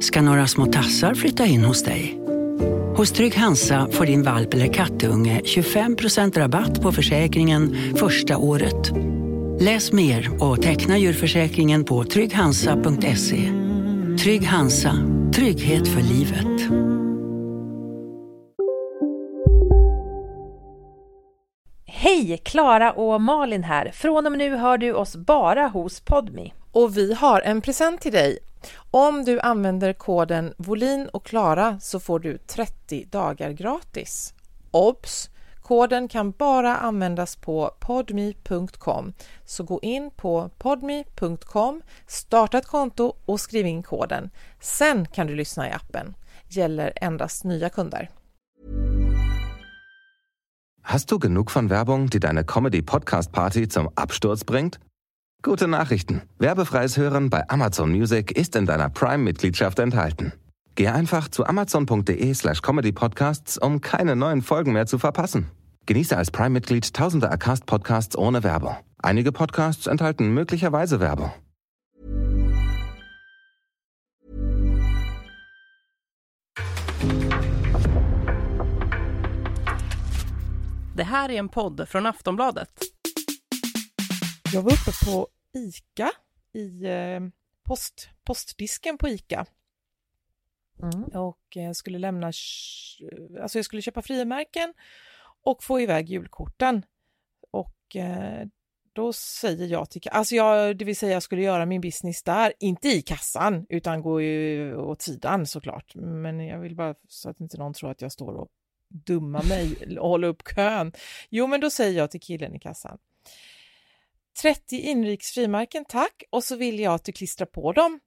Ska några små tassar flytta in hos dig? Hos Trygg Hansa får din valp eller kattunge 25% rabatt på försäkringen första året. Läs mer och teckna djurförsäkringen på trygghansa.se. Trygg Hansa, trygghet för livet. Hej! Klara och Malin här. Från och med nu hör du oss bara hos Podmi. Och vi har en present till dig. Om du använder koden volin och klara så får du 30 dagar gratis. Obs! Koden kan bara användas på podme.com. Så gå in på podme.com, starta ett konto och skriv in koden. Sen kan du lyssna i appen. Gäller endast nya kunder. Hast du genug von Werbung, die deine Comedy-Podcast-Party zum Absturz bringt? Gute Nachrichten. Werbefreies Hören bei Amazon Music ist in deiner Prime-Mitgliedschaft enthalten. Geh einfach zu amazon.de slash comedypodcasts, um keine neuen Folgen mehr zu verpassen. Genieße als Prime-Mitglied tausende Acast-Podcasts ohne Werbung. Einige Podcasts enthalten möglicherweise Werbung. Det här är en podd från Aftonbladet. Jag var uppe på ICA, i eh, post, postdisken på ICA Mm. och eh, skulle lämna, alltså jag skulle köpa frimärken och få iväg julkorten. Och eh, då säger jag till, alltså jag, det vill säga jag skulle göra min business där, inte i kassan utan gå ju åt sidan såklart. Men jag vill bara så att inte någon tror att jag står och dummar mig och håller upp kön. Jo, men då säger jag till killen i kassan. 30 inriks frimärken tack och så vill jag att du klistrar på dem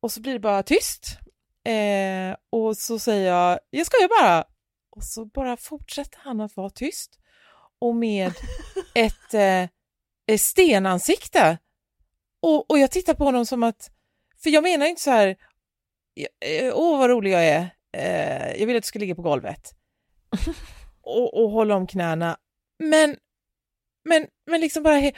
och så blir det bara tyst. Eh, och så säger jag, jag skojar bara. Och så bara fortsätter han att vara tyst. Och med ett eh, stenansikte. Och, och jag tittar på honom som att, för jag menar inte så här, eh, åh vad rolig jag är, eh, jag vill att du ska ligga på golvet. och, och hålla om knäna. Men, men, men liksom bara,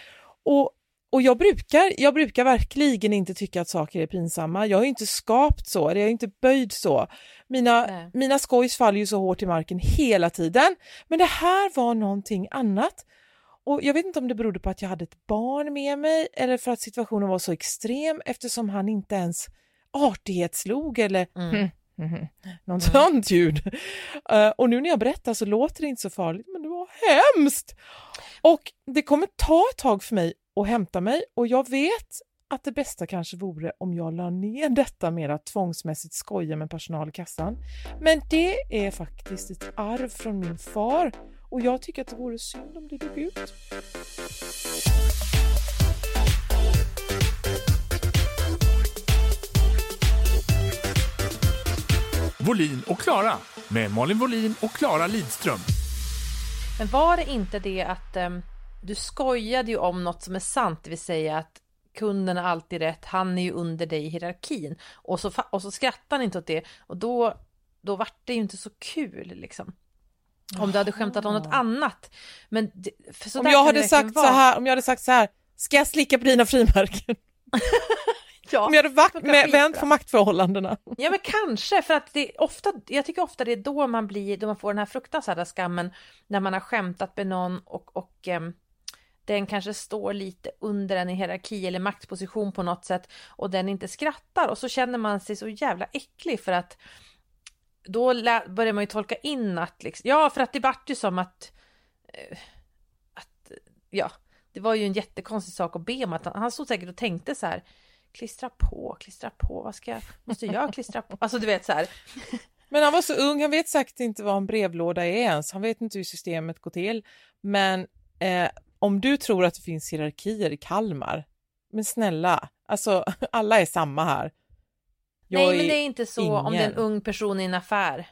och och jag brukar, jag brukar verkligen inte tycka att saker är pinsamma. Jag är inte skapt så, jag är inte böjd så. Mina, mina skojs faller ju så hårt i marken hela tiden. Men det här var någonting annat. Och Jag vet inte om det berodde på att jag hade ett barn med mig eller för att situationen var så extrem eftersom han inte ens artighetslog eller mm. Mm, mm, något mm. sånt ljud. Uh, och nu när jag berättar så låter det inte så farligt, hemskt. Och det kommer ta ett tag för mig att hämta mig och jag vet att det bästa kanske vore om jag la ner detta med att tvångsmässigt skoja med personal i kassan. Men det är faktiskt ett arv från min far och jag tycker att det vore synd om det dog ut. Volin och Klara med Malin Volin och Klara Lidström. Men var det inte det att um du skojade ju om något som är sant, det vill säga att kunden har alltid rätt, han är ju under dig i hierarkin. Och så, och så skrattar han inte åt det och då, då vart det ju inte så kul liksom. Om du hade skämtat om något annat. Men det, om, jag hade sagt vara... så här, om jag hade sagt så här, ska jag slicka på dina frimärken? ja, om jag hade vakt, med, vänt på maktförhållandena. Ja men kanske, för att det ofta, jag tycker ofta det är då man blir, då man får den här fruktansvärda skammen när man har skämtat med någon och, och um, den kanske står lite under en i hierarki eller maktposition på något sätt och den inte skrattar och så känner man sig så jävla äcklig för att då börjar man ju tolka in att liksom, ja för att det vart ju som att, eh, att ja det var ju en jättekonstig sak att be om att han, han stod säkert och tänkte så här klistra på, klistra på, vad ska jag, måste jag klistra på? Alltså du vet så här. Men han var så ung, han vet säkert inte vad en brevlåda är ens, han vet inte hur systemet går till. Men eh, om du tror att det finns hierarkier i Kalmar, men snälla, Alltså alla är samma här. Jag Nej, men det är inte så om det är en ingen. ung person i en affär.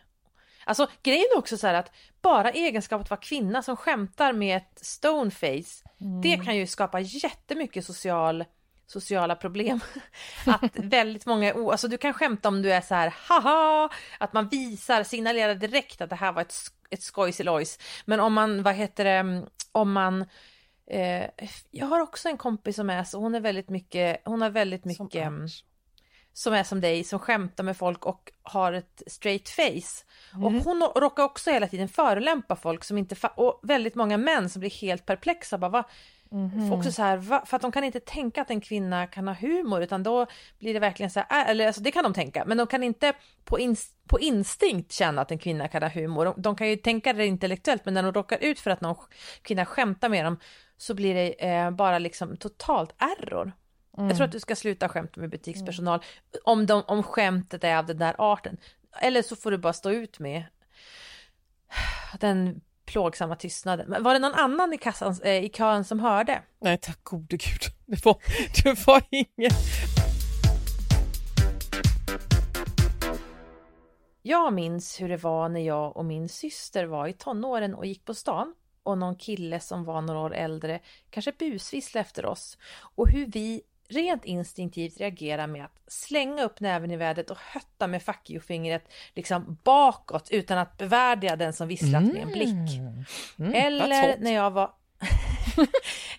Alltså grejen är också så här att bara egenskap att vara kvinna som skämtar med ett stoneface, det Mm. kan ju skapa jättemycket social, sociala problem. Att väldigt många, alltså du kan skämta om du är så här, haha, att man visar, signalerar direkt att det här var ett, ett skojsilojs. Men om man, vad heter det, om man eh, jag har också en kompis som är så, hon är väldigt mycket, hon har väldigt Som mycket mm, Anders. som är som dig, som skämtar med folk och har ett straight face. Mm. Och hon råkar också hela tiden förolämpa folk som inte, och väldigt många män som blir helt perplexa. Bara, va? Mhm. Också så här? För att de kan inte tänka att en kvinna kan ha humor utan då blir det verkligen så här, äh, eller alltså det kan de tänka, men de kan inte på, ins- på instinkt känna att en kvinna kan ha humor. De, de kan ju tänka det intellektuellt men när de råkar ut för att någon kvinna skämtar med dem så blir det eh, bara liksom totalt error. Jag tror att du ska sluta skämta med butikspersonal om, de, om skämtet är av den där arten. Eller så får du bara stå ut med den plågsamma tystnaden. Men var det någon annan i, kassan, eh, i kön som hörde? Nej, tack gode gud. Det var, det var ingen. Jag minns hur det var när jag och min syster var i tonåren och gick på stan och någon kille som var några år äldre kanske busvisslade efter oss och hur vi rent instinktivt reagerar med att slänga upp näven i vädret och hötta med fuck you-fingret liksom bakåt utan att bevärdiga den som visslat med en blick. Mm, that's Eller när jag var...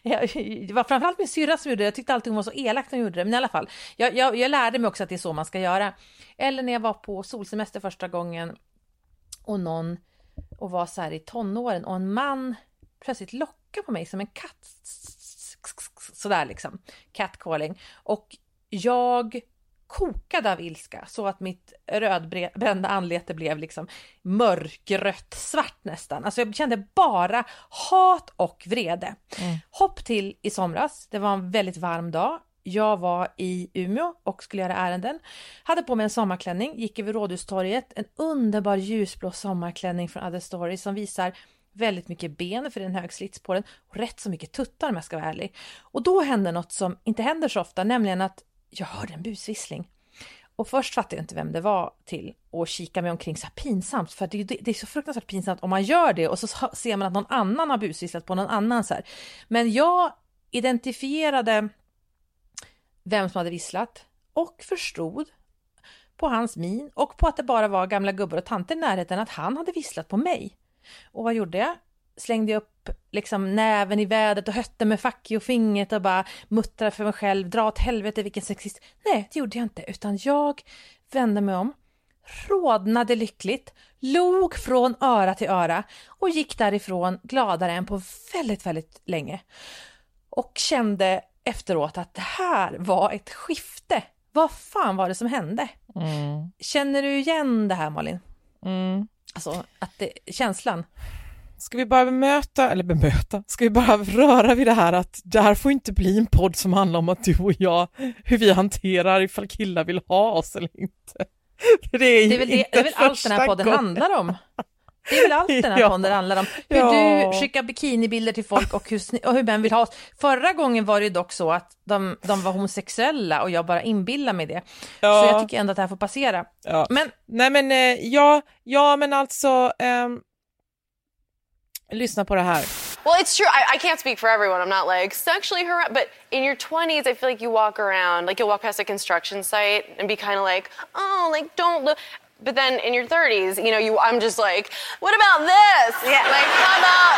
Det var framförallt min syrra som gjorde det. Jag tyckte alltid hon var så elak när hon gjorde det. Men i alla fall, jag, jag, jag lärde mig också att det är så man ska göra. Eller när jag var på solsemester första gången och någon och var så här i tonåren och en man plötsligt lockar på mig som en katt. Sådär liksom. Catcalling. Och jag kokade av ilska så att mitt rödbrända anlete blev liksom mörkrött svart nästan. Alltså jag kände bara hat och vrede. Hopp till i somras. Det var en väldigt varm dag. Jag var i Umeå och skulle göra ärenden. Hade på mig en sommarklänning, gick över Rådhustorget. En underbar ljusblå sommarklänning från Other Story som visar väldigt mycket ben för det är en hög slits på den och rätt så mycket tuttar om jag ska vara ärlig. Och då hände något som inte händer så ofta, nämligen att jag hörde en busvissling. Och först fattade jag inte vem det var till och kika mig omkring så här pinsamt för det, är- det är så fruktansvärt pinsamt om man gör det och så ser man att någon annan har busvisslat på någon annan så här. Men jag identifierade vem som hade visslat och förstod på hans min och på att det bara var gamla gubbar och tanter i närheten att han hade visslat på mig. Och vad gjorde jag? Slängde jag upp liksom näven i vädret och hötte med fack och fingret och bara muttrade för mig själv, dra åt helvete vilken sexist. Nej, det gjorde jag inte, utan jag vände mig om, rodnade lyckligt, log från öra till öra och gick därifrån gladare än på väldigt, väldigt länge. Och kände efteråt att det här var ett skifte. Vad fan var det som hände? Mm. Känner du igen det här Malin? Mm. Alltså att det, känslan? Ska vi bara bemöta, eller bemöta, ska vi bara röra vid det här att det här får inte bli en podd som handlar om att du och jag, hur vi hanterar ifall killar vill ha oss eller inte. Det är, Det är väl, det, det är väl allt den här podden gången. handlar om. Det är väl allt den här Ja. podden handlar om. Hur Ja. du skickar bikinibilder till folk och hur, och hur män vill ha oss. Förra gången var det ju dock så att de, de var homosexuella och jag bara inbillar mig det. Ja. Så jag tycker ändå att det här får passera. Ja. Men Nej men eh, ja, ja men alltså, ehm, lyssna på det här. Well, it's true. I, I can't speak for everyone. I'm not like sexually harassed, but in your 20s, I feel like you walk around, like you'll walk past a construction site and be kind of like, oh, like don't look. But then in your 30s, you know, you I'm just like, what about this? Yeah. Like, how about?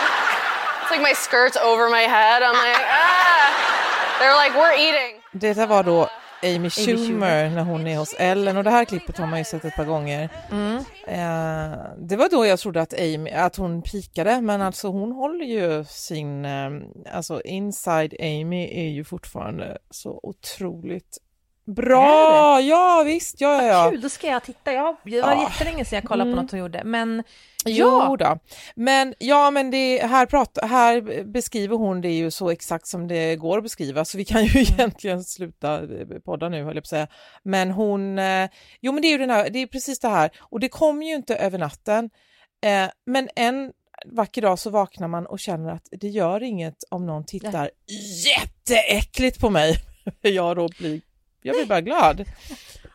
It's like my skirt's over my head. I'm like, ah. They're like, we're eating. Detta var då Amy Schumer, Schumer. när hon är hos Ellen och det här klippet har man ju sett ett par gånger. Mm. Eh, det var då jag trodde att, Amy, att hon pikade men alltså hon håller ju sin, eh, alltså inside Amy är ju fortfarande så otroligt bra. Ja visst, ja ja. ja. kul, då ska jag titta. Jag, det var Ja. jättelänge sedan jag kollade Mm. på något hon gjorde. Men Jo ja, då. Men ja, men det, här, prat, här beskriver hon det ju så exakt som det går att beskriva, så vi kan ju egentligen sluta eh, podda nu, höll jag på att säga. Men hon, eh, jo men det är ju den här, det är precis det här, och det kommer ju inte över natten, eh, men en vacker dag så vaknar man och känner att det gör inget om någon tittar jätteäckligt på mig. jag då blir Jag blir bara glad.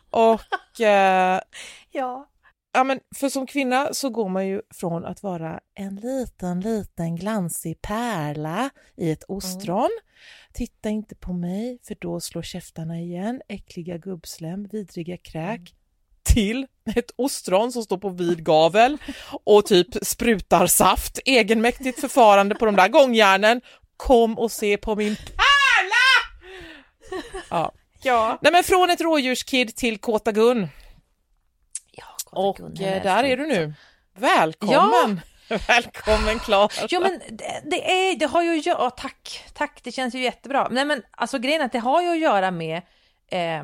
Och eh, Ja. ja, men för som kvinna så går man ju från att vara en liten, liten glansig pärla i ett ostron. Titta inte på mig för då slår käftarna igen, äckliga gubbslem, vidriga kräk. Till ett ostron som står på vid gavel och typ sprutar saft. Egenmäktigt förfarande på de där gångjärnen. Kom och se på min pärla! Ja. Ja. Nej men från ett rådjurskid till Kåta Gun. ja Och Gun, eh, jag där är du nu. Välkommen! Välkommen Klara! Jo men det, det, är, det har ju att göra, tack, tack, det känns ju jättebra. Nej men alltså grejen är att det har ju att göra med eh,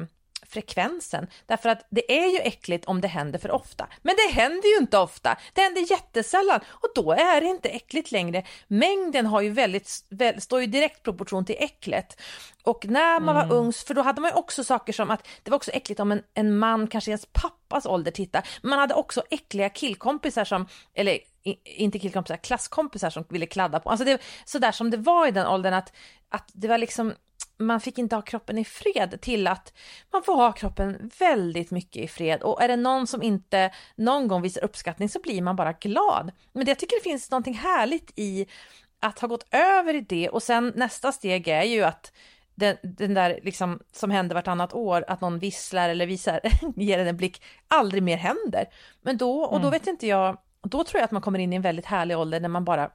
frekvensen. Därför att det är ju äckligt om det händer för ofta. Men det händer ju inte ofta. Det händer jättesällan och då är det inte äckligt längre. Mängden har ju väldigt, väl, står ju direkt proportion till äcklet. Och när man var ung, för då hade man ju också saker som att det var också äckligt om en, en man, kanske ens pappas ålder, tittar. Men man hade också äckliga killkompisar som, eller inte killkompisar, klasskompisar som ville kladda på. Alltså det sådär som det var i den åldern att, att det var liksom man fick inte ha kroppen i fred till att man får ha kroppen väldigt mycket i fred och är det någon som inte någon gång visar uppskattning så blir man bara glad. Men jag tycker det finns någonting härligt i att ha gått över i det och sen nästa steg är ju att den, den där liksom som händer vartannat år, att någon visslar eller visar, ger en en blick, aldrig mer händer. Men då, och då vet inte jag, då tror jag att man kommer in i en väldigt härlig ålder när man bara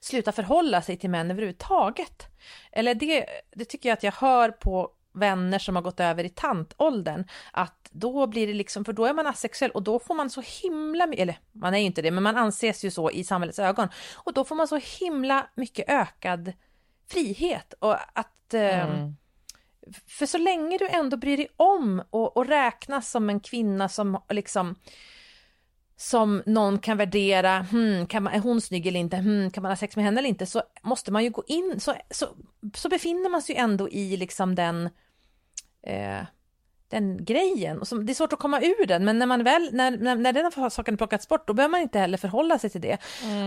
slutar förhålla sig till män överhuvudtaget. Eller det, det tycker jag att jag hör på vänner som har gått över i tantåldern, att då blir det liksom, för då är man asexuell och då får man så himla mycket, eller man är ju inte det, men man anses ju så i samhällets ögon, och då får man så himla mycket ökad frihet och att eh, för så länge du ändå bryr dig om och, och räknas som en kvinna som liksom som någon kan värdera, hmm, kan man, är hon snygg eller inte, hmm, kan man ha sex med henne eller inte, så måste man ju gå in, så, så, så befinner man sig ju ändå i liksom den, eh, den grejen. Och som, det är svårt att komma ur den, men när, man väl, när, när, när den saken plockats bort, då behöver man inte heller förhålla sig till det.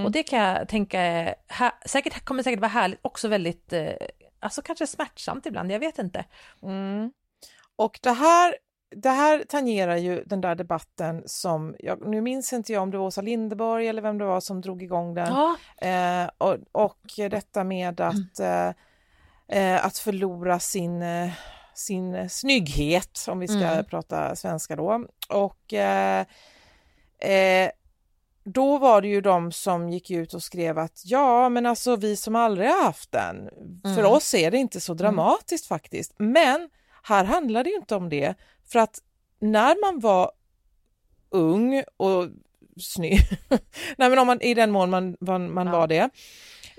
Och det kan jag tänka, är här, säkert, kommer säkert vara härligt, också väldigt, eh, alltså kanske smärtsamt ibland, jag vet inte. Mm. Och det här, det här tangerar ju den där debatten som, jag, nu minns inte jag om det var Åsa Linderborg eller vem det var som drog igång den. Ja, Eh, och, och detta med att, eh, eh, att förlora sin, eh, sin snygghet, om vi ska Mm. prata svenska då. Och eh, eh, då var det ju de som gick ut och skrev att ja, men alltså vi som aldrig har haft den, för Mm. oss är det inte så dramatiskt faktiskt. Men här handlar det inte om det, för att när man var ung och snygg, nej men om man, i den mån man, man, man Ja. var det,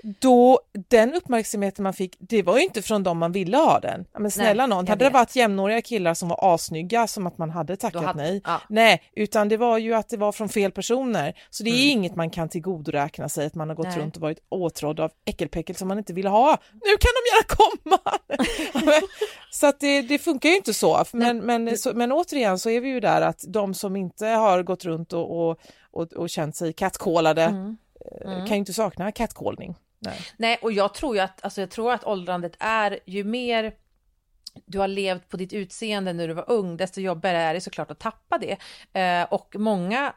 då den uppmärksamheten man fick, det var ju inte från dem man ville ha den. Men snälla Nej, någon, hade det varit jämnåriga killar som var assnygga som att man hade tackat hade, nej. Ja. Nej, utan det var ju att det var från fel personer. Så det är Mm. inget man kan tillgodoräkna sig att man har gått Nej. runt och varit åtrådd av äckelpäckel som man inte ville ha. Nu kan de gärna komma! så att det, det funkar ju inte så. Men, men, så. men återigen så är vi ju där att de som inte har gått runt och, och, och, och känt sig catcallade Mm. eh, kan ju inte sakna catcallning. Nej. Nej, och jag tror ju att, alltså jag tror att åldrandet är ju mer du har levt på ditt utseende när du var ung, desto jobbigare är det såklart att tappa det. Eh, och många,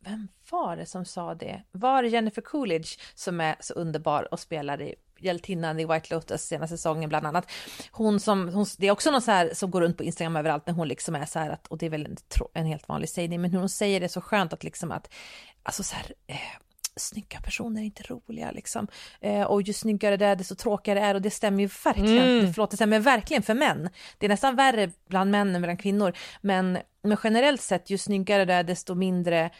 vem var det som sa det? Var det Jennifer Coolidge som är så underbar och spelar i hjältinnan i White Lotus senaste säsongen bland annat. Hon som, hon, det är också någon så här som går runt på Instagram överallt när hon liksom är så här att, och det är väl en, en helt vanlig sägning, men hur hon säger det så skönt att liksom att, alltså så här, eh, snygga personer är inte roliga liksom. Eh, och ju snyggare det är, desto tråkigare det är och det stämmer ju verkligen, Mm. förlåt det stämmer verkligen för män. Det är nästan värre bland män än bland kvinnor. Men, men generellt sett, ju snyggare det är, desto mindre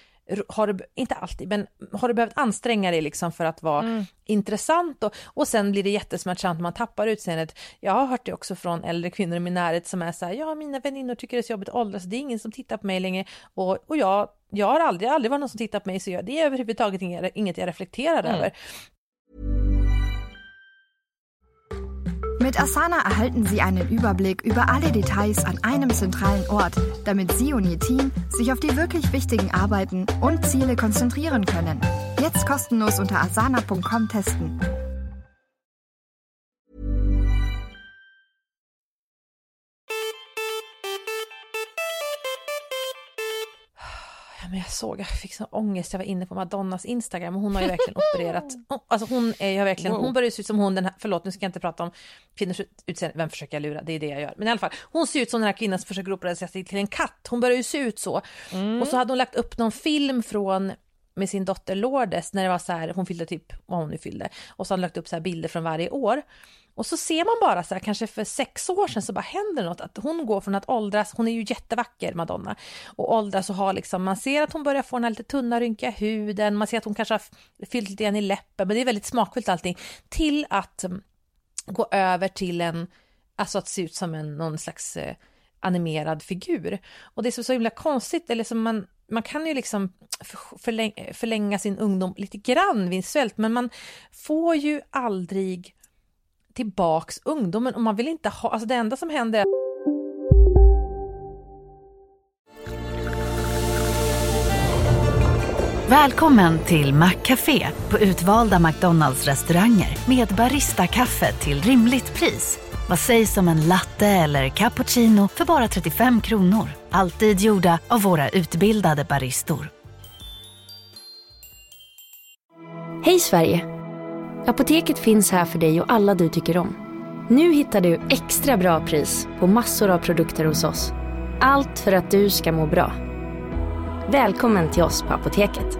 har du, inte alltid, men har du behövt anstränga dig liksom för att vara intressant och, och sen blir det jättesmärtsamt när man tappar utseendet. Jag har hört det också från äldre kvinnor i min närhet som är så här, ja mina väninnor tycker det är så jobbigt att åldras, det är ingen som tittar på mig längre och, och jag, jag har aldrig, aldrig varit någon som tittat på mig så jag, det är överhuvudtaget inget, inget jag reflekterar över. Mit Asana erhalten Sie einen Überblick über alle Details an einem zentralen Ort, damit Sie und Ihr Team sich auf die wirklich wichtigen Arbeiten und Ziele konzentrieren können. Jetzt kostenlos unter asana.com testen. Men jag såg, jag fick sån ångest, jag var inne på Madonnas Instagram och hon har ju verkligen opererat, alltså hon är ju verkligen, hon börjar se ut som hon den här, förlåt nu ska jag inte prata om kvinnors utseende, vem försöker jag lura, det är det jag gör, men i alla fall, hon ser ut som den här kvinnan som försöker operera sig till en katt, hon börjar ju se ut så. Mm. Och så hade hon lagt upp någon film från med sin dotter Lourdes när det var så här, hon fyllde typ, vad hon nu fyllde, och så har han lagt upp så här bilder från varje år. Och så ser man bara så här, kanske för sex år sedan så bara händer något, att hon går från att åldras, hon är ju jättevacker Madonna, och åldras och har liksom, man ser att hon börjar få den här lite tunna rynkiga huden, man ser att hon kanske har fyllt lite grann i läppen, men det är väldigt smakfullt allting, till att mm, gå över till en, alltså att se ut som en, någon slags eh, animerad figur. Och det är så, så himla konstigt, eller som man, man kan ju liksom förlänga, förlänga sin ungdom lite grann visuellt, men man får ju aldrig tillbaks ungdomen och man vill inte ha, alltså det enda som händer är Välkommen till Maccafé på utvalda McDonalds restauranger med Baristakaffe till rimligt pris. Vad sägs om en latte eller cappuccino för bara 35 kronor? Alltid gjorda av våra utbildade baristor. Hej Sverige! Apoteket finns här för dig och alla du tycker om. Nu hittar du extra bra pris på massor av produkter hos oss. Allt för att du ska må bra. Välkommen till oss på Apoteket.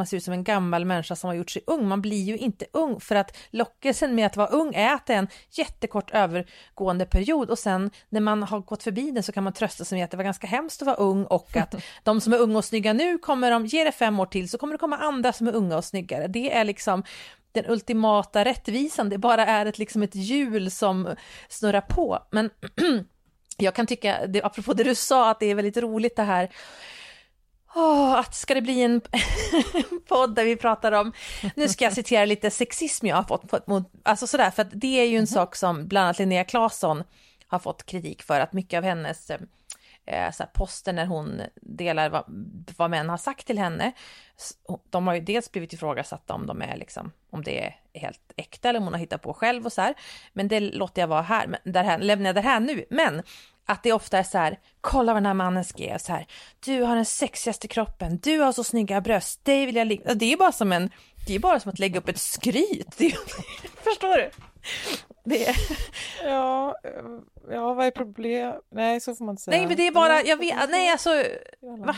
Man ser ut som en gammal människa som har gjort sig ung. Man blir ju inte ung för att lockelsen med att vara ung är att det är en jättekort övergående period och sen när man har gått förbi den så kan man trösta sig med att det var ganska hemskt att vara ung och att de som är unga och snygga nu kommer de, ge det fem år till så kommer det komma andra som är unga och snyggare. Det är liksom den ultimata rättvisan, det bara är ett, liksom ett hjul som snurrar på. Men jag kan tycka, det, apropå det du sa, att det är väldigt roligt det här Oh, att ska det bli en podd där vi pratar om, nu ska jag citera lite sexism jag har fått, mot, alltså sådär, för det är ju en mm. sak som bland annat Linnea Claesson har fått kritik för, att mycket av hennes eh, så poster när hon delar vad, vad män har sagt till henne, de har ju dels blivit ifrågasatta om de är liksom, om det är helt äkta eller om hon har hittat på själv och så här, men det låter jag vara här, men där här, lämnar jag det här nu, men att det ofta är så här, kolla vad den här mannen skrev så här, du har den sexigaste kroppen, du har så snygga bröst, dig vill jag ligga, det är bara som en, det är bara som att lägga upp ett skryt, det, förstår du? Det är... Ja, ja, vad är problemet? Nej, så får man inte säga. Nej, men det är bara, jag vet, nej alltså, va?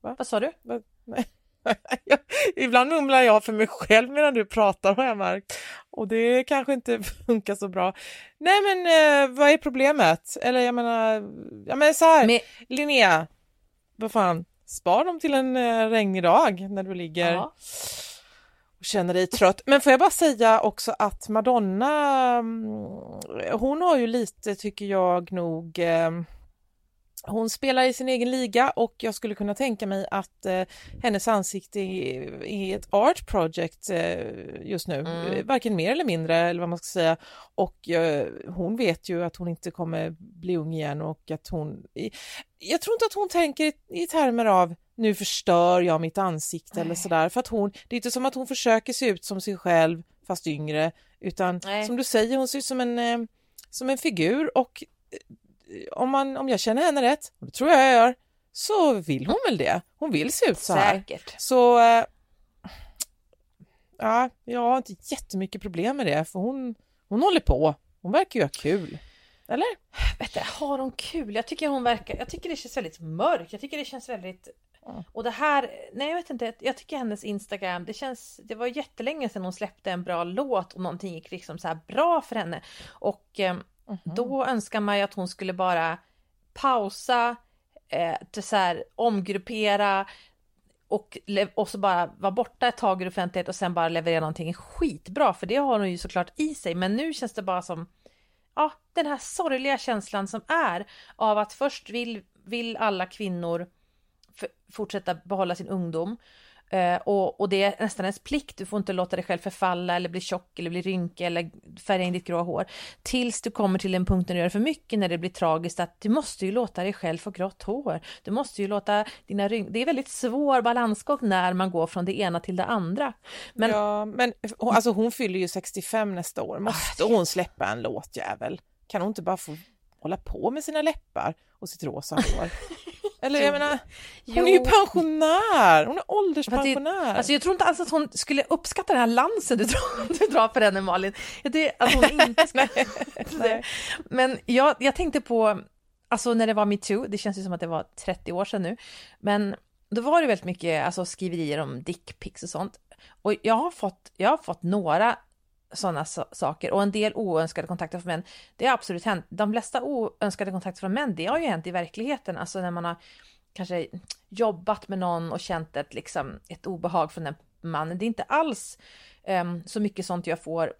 va? Vad sa du? Va? Nej. Ibland mumlar jag för mig själv medan du pratar har jag märkt. Och det kanske inte funkar så bra. Nej men eh, vad är problemet? Eller jag menar, jag menar så här, men... Linnea, vad fan, spar dem till en eh, regnig dag när du ligger ja. och känner dig trött. Men får jag bara säga också att Madonna, mm, hon har ju lite, tycker jag nog, eh, hon spelar i sin egen liga och jag skulle kunna tänka mig att eh, hennes ansikte är, är, ett art project eh, just nu, mm. Eh, varken mer eller mindre eller vad man ska säga. Och eh, hon vet ju att hon inte kommer bli ung igen och att hon... Jag tror inte att hon tänker i, i termer av nu förstör jag mitt ansikte Nej. eller sådär, för att hon, det är inte som att hon försöker se ut som sig själv fast yngre, utan Nej. som du säger, hon ser ut som en, eh, som en figur och om, man, om jag känner henne rätt, och det tror jag jag gör, så vill hon väl det. Hon vill se ut så här. Säkert. Så äh, ja, jag har inte jättemycket problem med det, för hon, hon håller på. Hon verkar ju ha kul. Eller? Vet du, har hon kul? Jag tycker hon verkar, jag tycker det känns väldigt mörkt. Jag tycker det känns väldigt och det här, nej jag vet inte, jag tycker hennes Instagram, det känns, det var jättelänge sedan hon släppte en bra låt och någonting gick liksom så här bra för henne. Och eh, Mm -hmm. Då önskar man ju att hon skulle bara pausa, eh, så här, omgruppera och, och så bara vara borta ett tag ur offentlighet och sen bara leverera någonting skitbra, för det har hon ju såklart i sig. Men nu känns det bara som, ja, den här sorgliga känslan som är av att först vill, vill alla kvinnor fortsätta behålla sin ungdom och, och det är nästan ens plikt, du får inte låta dig själv förfalla eller bli tjock eller bli rynkig eller färga in ditt grå hår. Tills du kommer till en punkt när du gör för mycket, när det blir tragiskt, att du måste ju låta dig själv få grått hår. Du måste ju låta dina rynkor, det är väldigt svår balansgång när man går från det ena till det andra. Men, ja, men alltså hon fyller ju 65 nästa år, måste hon släppa en låt jävel? Kan hon inte bara få hålla på med sina läppar och sitt rosa hår? Eller jag menar, hon jo. är ju pensionär, hon är ålderspensionär. alltså jag tror inte alls att hon skulle uppskatta den här lansen du drar, du drar för henne Malin. Det, att hon inte ska... nej, Men jag, jag tänkte på, alltså när det var metoo, det känns ju som att det var 30 år sedan nu, men då var det väldigt mycket alltså, skriverier om dickpics och sånt. Och jag har fått, jag har fått några sådana saker och en del oönskade kontakter från män. Det har absolut hänt. De flesta oönskade kontakter från män, det har ju hänt i verkligheten, alltså när man har kanske jobbat med någon och känt ett, liksom, ett obehag från den mannen. Det är inte alls um, så mycket sånt jag får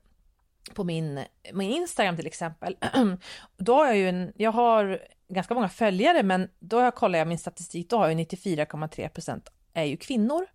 på min, min Instagram till exempel. då har jag ju en, jag har ganska många följare, men då jag kollar jag min statistik, då har jag 94,3 procent är ju kvinnor.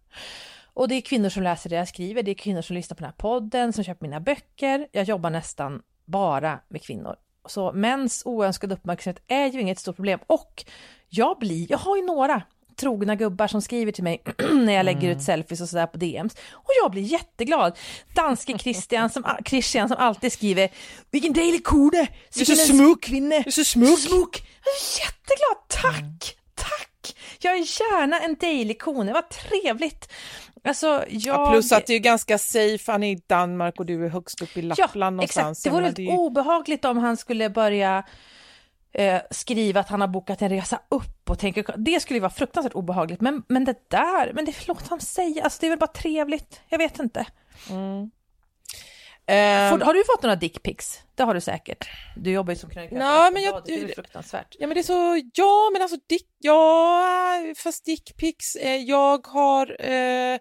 Och det är kvinnor som läser det jag skriver, det är kvinnor som lyssnar på den här podden, som köper mina böcker. Jag jobbar nästan bara med kvinnor. Så mäns oönskade uppmärksamhet är ju inget stort problem. Och jag blir, jag har ju några trogna gubbar som skriver till mig när jag lägger mm. ut selfies och sådär på DMs. Och jag blir jätteglad. Danske Christian som, Christian som alltid skriver Vilken dejlig är så smuk! Du är så smuk! smuk. Jag är jätteglad, tack! Mm. Tack! Jag är gärna en dejlig kone, vad trevligt! Alltså, jag... ja, plus att det är ganska safe, han är i Danmark och du är högst upp i Lappland ja, någonstans. Exakt. Det vore det... obehagligt om han skulle börja eh, skriva att han har bokat en resa upp och tänker, det skulle ju vara fruktansvärt obehagligt. Men, men det där, men det låt honom säga, alltså det är väl bara trevligt, jag vet inte. Mm. Um, har du fått några dickpics? Det har du säkert. Du jobbar ju som krönikör. Ja, men jag, det är fruktansvärt. Ja, men det är så, ja, men alltså dick, ja, fast dickpics, eh, jag har, eh,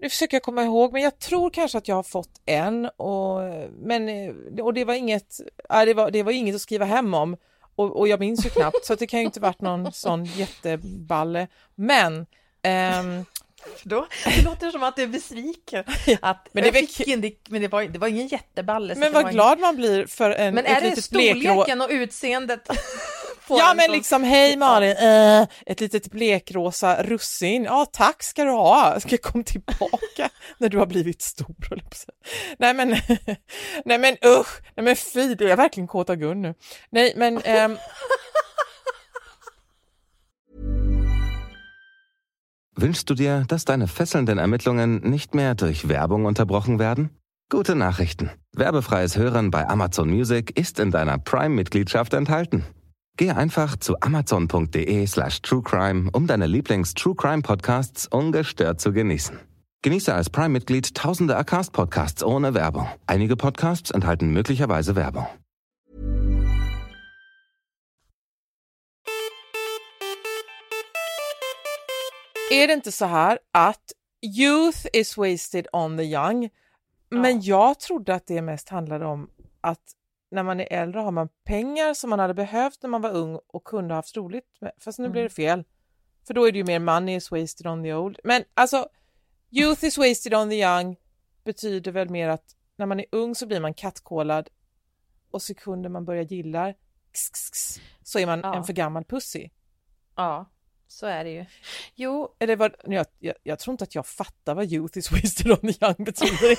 nu försöker jag komma ihåg, men jag tror kanske att jag har fått en och, men, eh, och det var inget, äh, det var, det var inget att skriva hem om och, och jag minns ju knappt så det kan ju inte varit någon sån jätteballe. Men ehm, då, det låter som att du är besviken. Att men det, fick en, men det, var, det var ingen jätteballe. Men vad glad man blir för en Men är det storleken och utseendet? ja men liksom, hej Malin, äh, ett litet blekrosa russin, ja tack ska du ha, ska komma tillbaka när du har blivit stor. Nej men, nej men usch, nej men fy, det är verkligen kåta Gun nu. Nej men ähm, Wünschst du dir, dass deine fesselnden Ermittlungen nicht mehr durch Werbung unterbrochen werden? Gute Nachrichten. Werbefreies Hören bei Amazon Music ist in deiner Prime-Mitgliedschaft enthalten. Gehe einfach zu amazon.de slash truecrime, um deine Lieblings-True Crime Podcasts ungestört zu genießen. Genieße als Prime-Mitglied tausende Acast-Podcasts ohne Werbung. Einige Podcasts enthalten möglicherweise Werbung. Är det inte så här att youth is wasted on the young? Men ja. jag trodde att det mest handlade om att när man är äldre har man pengar som man hade behövt när man var ung och kunde haft roligt med. Fast nu mm. blir det fel. För då är det ju mer money is wasted on the old. Men alltså, youth is wasted on the young betyder väl mer att när man är ung så blir man kattkolad och sekunder man börjar gilla så är man ja. en för gammal pussy. Ja, så är det ju. Jo. Eller vad, jag, jag, jag tror inte att jag fattar vad youth is wasted on the young betyder.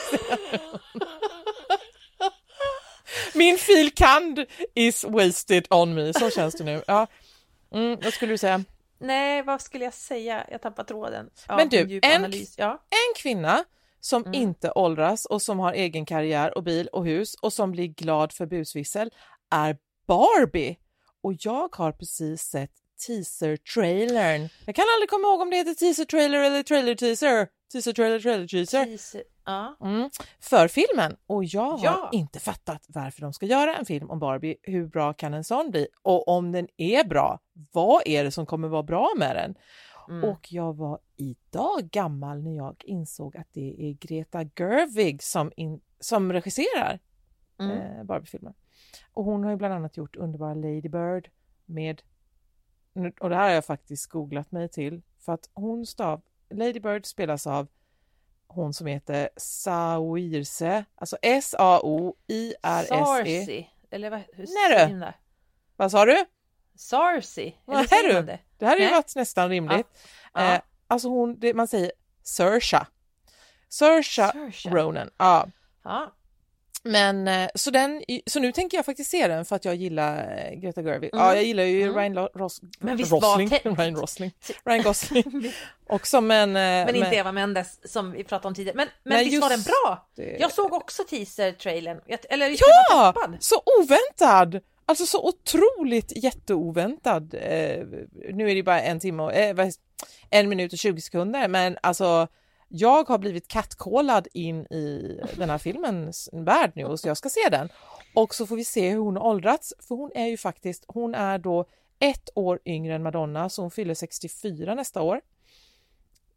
Min filkand is wasted on me, så känns det nu. Ja. Mm, vad skulle du säga? Nej, vad skulle jag säga? Jag tappar tråden. Ja, Men du, en, ja. en kvinna som mm. inte åldras och som har egen karriär och bil och hus och som blir glad för busvissel är Barbie. Och jag har precis sett teaser-trailern. Jag kan aldrig komma ihåg om det heter teaser-trailer eller trailer-teaser. Teaser-trailer, trailer-teaser. Teaser. Ja. Mm. För filmen. Och jag har ja. inte fattat varför de ska göra en film om Barbie. Hur bra kan en sån bli? Och om den är bra, vad är det som kommer vara bra med den? Mm. Och jag var idag gammal när jag insåg att det är Greta Gerwig som, in, som regisserar mm. eh, Barbie-filmen. Och hon har ju bland annat gjort underbara Lady Bird med, och det här har jag faktiskt googlat mig till, för att hon stav, Lady Bird spelas av hon som heter Saoirse, alltså S-A-O-I-R-S-E. Sarsi, eller vad, hur Nej, du. Vad sa du? Sarsi, eller är man du? det? Det här hade ju Nej. varit nästan rimligt. Ja. Eh, alltså hon, det, man säger. Saoirse Saoirse. Ronan. Ja. Ja. Men eh, så, den, så nu tänker jag faktiskt se den för att jag gillar eh, Greta Gerwig. Ja, Mm. jag gillar ju Mm. Ryan Ros- Men visst Rosling. var Ryan Rosling. Ryan Gosling. Också men... Men inte Eva Mendes som vi pratade om tidigare. Men, men Nej, visst var den bra? det. Jag såg också teaser-trailern. Eller Ja! Så oväntad! Alltså så otroligt jätteoväntad. Eh, nu är det bara en timme och eh, en minut och 20 sekunder men alltså jag har blivit catcallad in i den här filmens värld nu så jag ska se den. Och så får vi se hur hon har åldrats för hon är ju faktiskt, hon är då ett år yngre än Madonna så hon fyller 64 nästa år.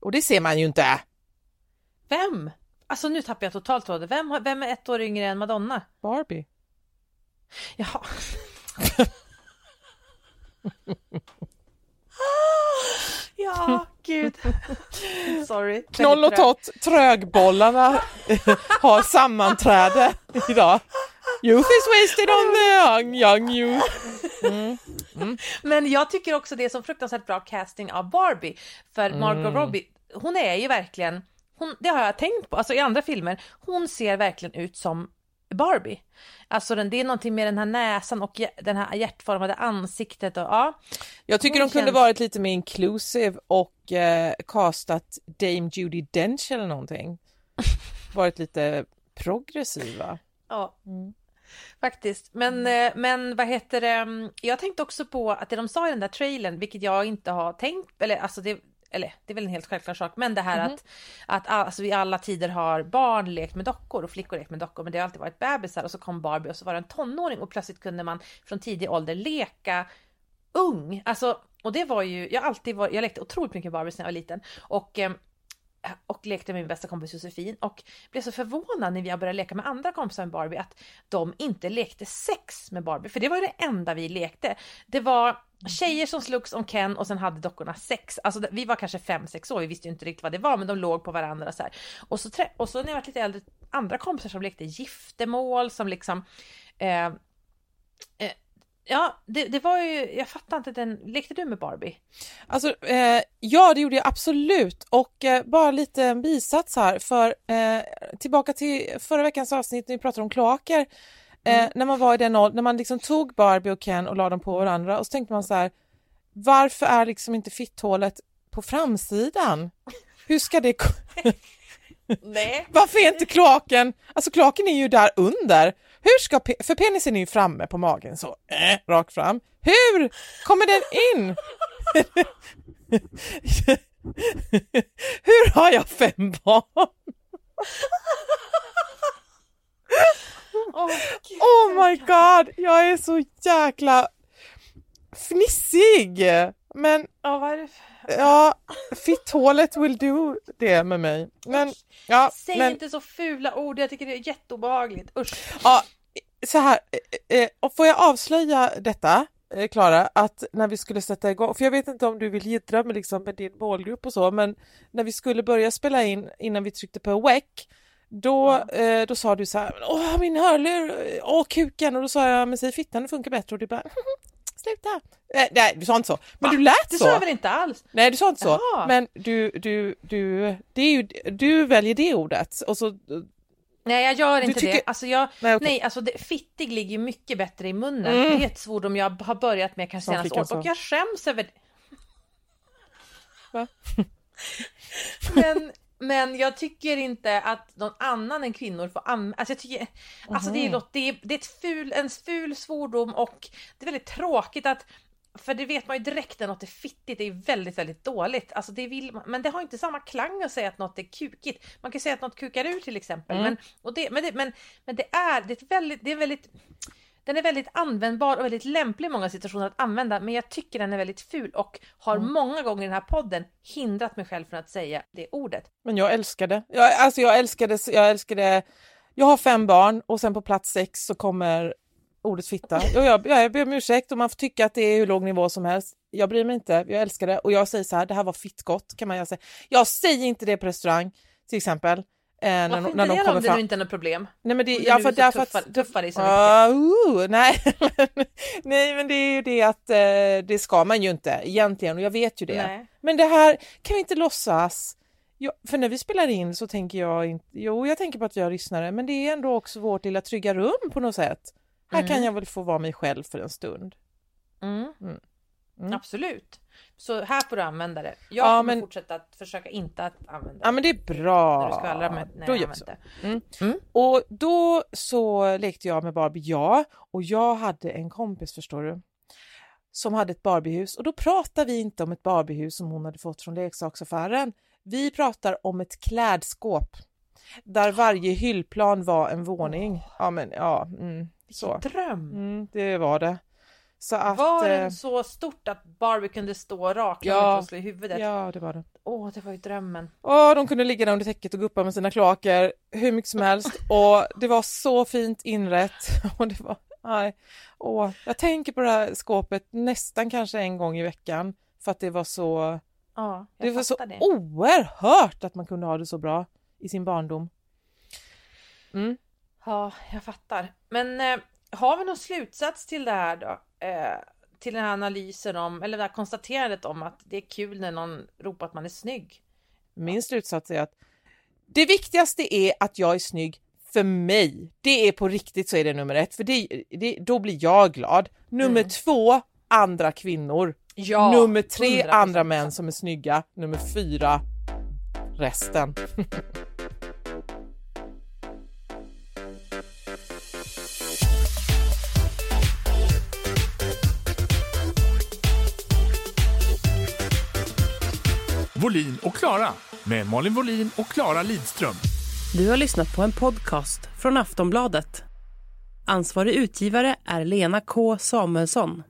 Och det ser man ju inte. Vem? Alltså nu tappar jag totalt tråden. Vem, vem är ett år yngre än Madonna? Barbie. Jaha. ja, gud. Sorry. Knoll och. Tott, trögbollarna, har sammanträde idag. Youth is wasted on the young, young youth. Mm. Men jag tycker också det är så fruktansvärt bra casting av Barbie. För Margot Mm. Robbie, hon är ju verkligen, hon, det har jag tänkt på, alltså i andra filmer, hon ser verkligen ut som Barbie. Alltså den, det är någonting med den här näsan och den här hjärtformade ansiktet och ja. Jag tycker Hon de kunde känns- varit lite mer inclusive och eh, castat Dame Judi Dench eller någonting. Varit lite progressiva. Ja, Mm. faktiskt. Men, eh, men vad heter det, mm, jag tänkte också på att det de sa i den där trailern, vilket jag inte har tänkt, eller alltså det eller det är väl en helt självklar sak, men det här Mhm. att, att all- alltså, i alla tider har barn lekt med dockor och flickor lekt med dockor, men det har alltid varit bebisar och så kom Barbie och så var det en tonåring och plötsligt kunde man från tidig ålder leka ung. Alltså, och det var ju, jag alltid varit, jag lekte otroligt mycket Barbies när jag var liten och eh, och lekte med min bästa kompis Josefin och blev så förvånad när vi började leka med andra kompisar med Barbie att de inte lekte sex med Barbie, för det var ju det enda vi lekte. Det var tjejer som slogs om Ken och sen hade dockorna sex. Alltså vi var kanske fem sex år, vi visste ju inte riktigt vad det var, men de låg på varandra så här. Och så, och så när jag var lite äldre, andra kompisar som lekte giftermål, som liksom eh, eh, Ja, det, det var ju, jag fattar inte den, lekte du med Barbie? Alltså, eh, ja det gjorde jag absolut och eh, bara lite en bisats här för eh, tillbaka till förra veckans avsnitt när vi pratade om kloaker. Eh, När man var i den åldern, när man liksom tog Barbie och Ken och la dem på varandra och så tänkte man så här varför är liksom inte fitthålet på framsidan? Hur ska det? Nej. Varför är inte kloaken, alltså kloaken är ju där under. Hur ska, pe- för penisen är ju framme på magen så, äh, rakt fram. Hur kommer den in? Hur har jag fem barn? Oh, Oh my god, jag är så jäkla fnissig. Men Ja, vad är det? ja, fitthålet will do det med mig. Men ja, Säg men, inte så fula ord, jag tycker det är jätteobehagligt. Usch. Ja, så här, eh, eh, och får jag avslöja detta, eh, Klara, att när vi skulle sätta igång, för jag vet inte om du vill jiddra med, liksom, med din målgrupp och så, men när vi skulle börja spela in innan vi tryckte på WEC, då, eh, då sa du så här, åh min hörlur, åh kuken, och då sa jag, men säg fittan, det funkar bättre, och du bara, sluta. Eh, nej, du sa inte så, men du lät Det så. sa jag väl inte alls? Nej, du sa inte så, Jaha. men du, du, du, det är ju, du väljer det ordet och så Nej, jag gör inte tycker- det. Alltså jag, Nej, nej, okej. alltså det, fittig ligger ju mycket bättre i munnen. Mm. Det är ett svordom jag har börjat med kanske senaste året och jag skäms över det. Va? men, men jag tycker inte att någon annan än kvinnor får använda, alltså jag tycker, alltså det är, det är, det är ett ful, en ful svordom och det är väldigt tråkigt att för det vet man ju direkt när något är fittigt, det är väldigt, väldigt dåligt. Alltså det vill man, men det har inte samma klang att säga att något är kukigt. Man kan säga att något kukar ur till exempel. Mm. Men, och det, men, det, men, men det är, det är väldigt, det är väldigt den är väldigt användbar och väldigt lämplig i många situationer att använda, men jag tycker den är väldigt ful och har Mm. många gånger i den här podden hindrat mig själv från att säga det ordet. Men jag älskade. Jag, alltså jag älskade, jag älskade, jag har fem barn och sen på plats sex så kommer ordet fitta. Och jag, jag ber om ursäkt och man får tycka att det är hur låg nivå som helst. Jag bryr mig inte, jag älskar det och jag säger så här, det här var fittgott kan man säga. Jag säger inte det på restaurang till exempel. Eh, när, Varför när inte de det då kommer om det fram. nu inte är något problem? Nej men det, ja, för, är så därför tuffar, att, tuffar dig så. Ah, uh, nej, nej men det är ju det att eh, det ska man ju inte egentligen och jag vet ju det. Nej. Men det här kan vi inte låtsas. Ja, för när vi spelar in så tänker jag inte, jo jag tänker på att vi har lyssnare men det är ändå också vårt lilla trygga rum på något sätt. Här Mm. kan jag väl få vara mig själv för en stund. Mm. Mm. Mm. Absolut. Så här får du använda det. Jag Ja, kommer men- fortsätta att försöka inte att använda Ja men det är bra. När du skvallrar med, när Då jag gör vi det. Mm. Mm. Och då så lekte jag med Barbie, ja, och jag hade en kompis förstår du, som hade ett Barbiehus och då pratar vi inte om ett Barbiehus som hon hade fått från leksaksaffären. Vi pratar om ett klädskåp där varje hyllplan var en våning. Ja men ja, mm, så. Dröm! Mm, det var det. Så att, var eh, den så stort att Barbie kunde stå rak Ja. och slå i huvudet? Ja, det var det. Åh, det var ju drömmen. Åh, de kunde ligga där under täcket och guppa med sina kloaker hur mycket som helst och det var så fint inrätt. Och det var, nej, åh, jag tänker på det här skåpet nästan kanske en gång i veckan för att det var så, Ja, jag det var så det. oerhört att man kunde ha det så bra i sin barndom. Mm. Ja, jag fattar. Men eh, har vi någon slutsats till det här då? Eh, till den här analysen om, eller det här konstaterandet om att det är kul när någon ropar att man är snygg. Min slutsats är att det viktigaste är att jag är snygg för mig. Det är på riktigt så är det nummer ett, för det, det, då blir jag glad. Nummer Mm. två, andra kvinnor. Ja, nummer tre, 100%. andra män som är snygga. Nummer fyra, resten. Volin och Klara med Malin Volin och Klara Lidström. Du har lyssnat på en podcast från Aftonbladet. Ansvarig utgivare är Lena K Samuelsson.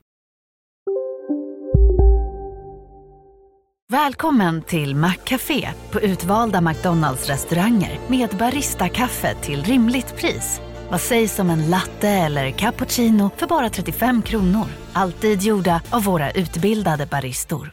Välkommen till Maccafé på utvalda McDonalds restauranger med Baristakaffe till rimligt pris. Vad sägs om en latte eller cappuccino för bara 35 kronor? Alltid gjorda av våra utbildade baristor.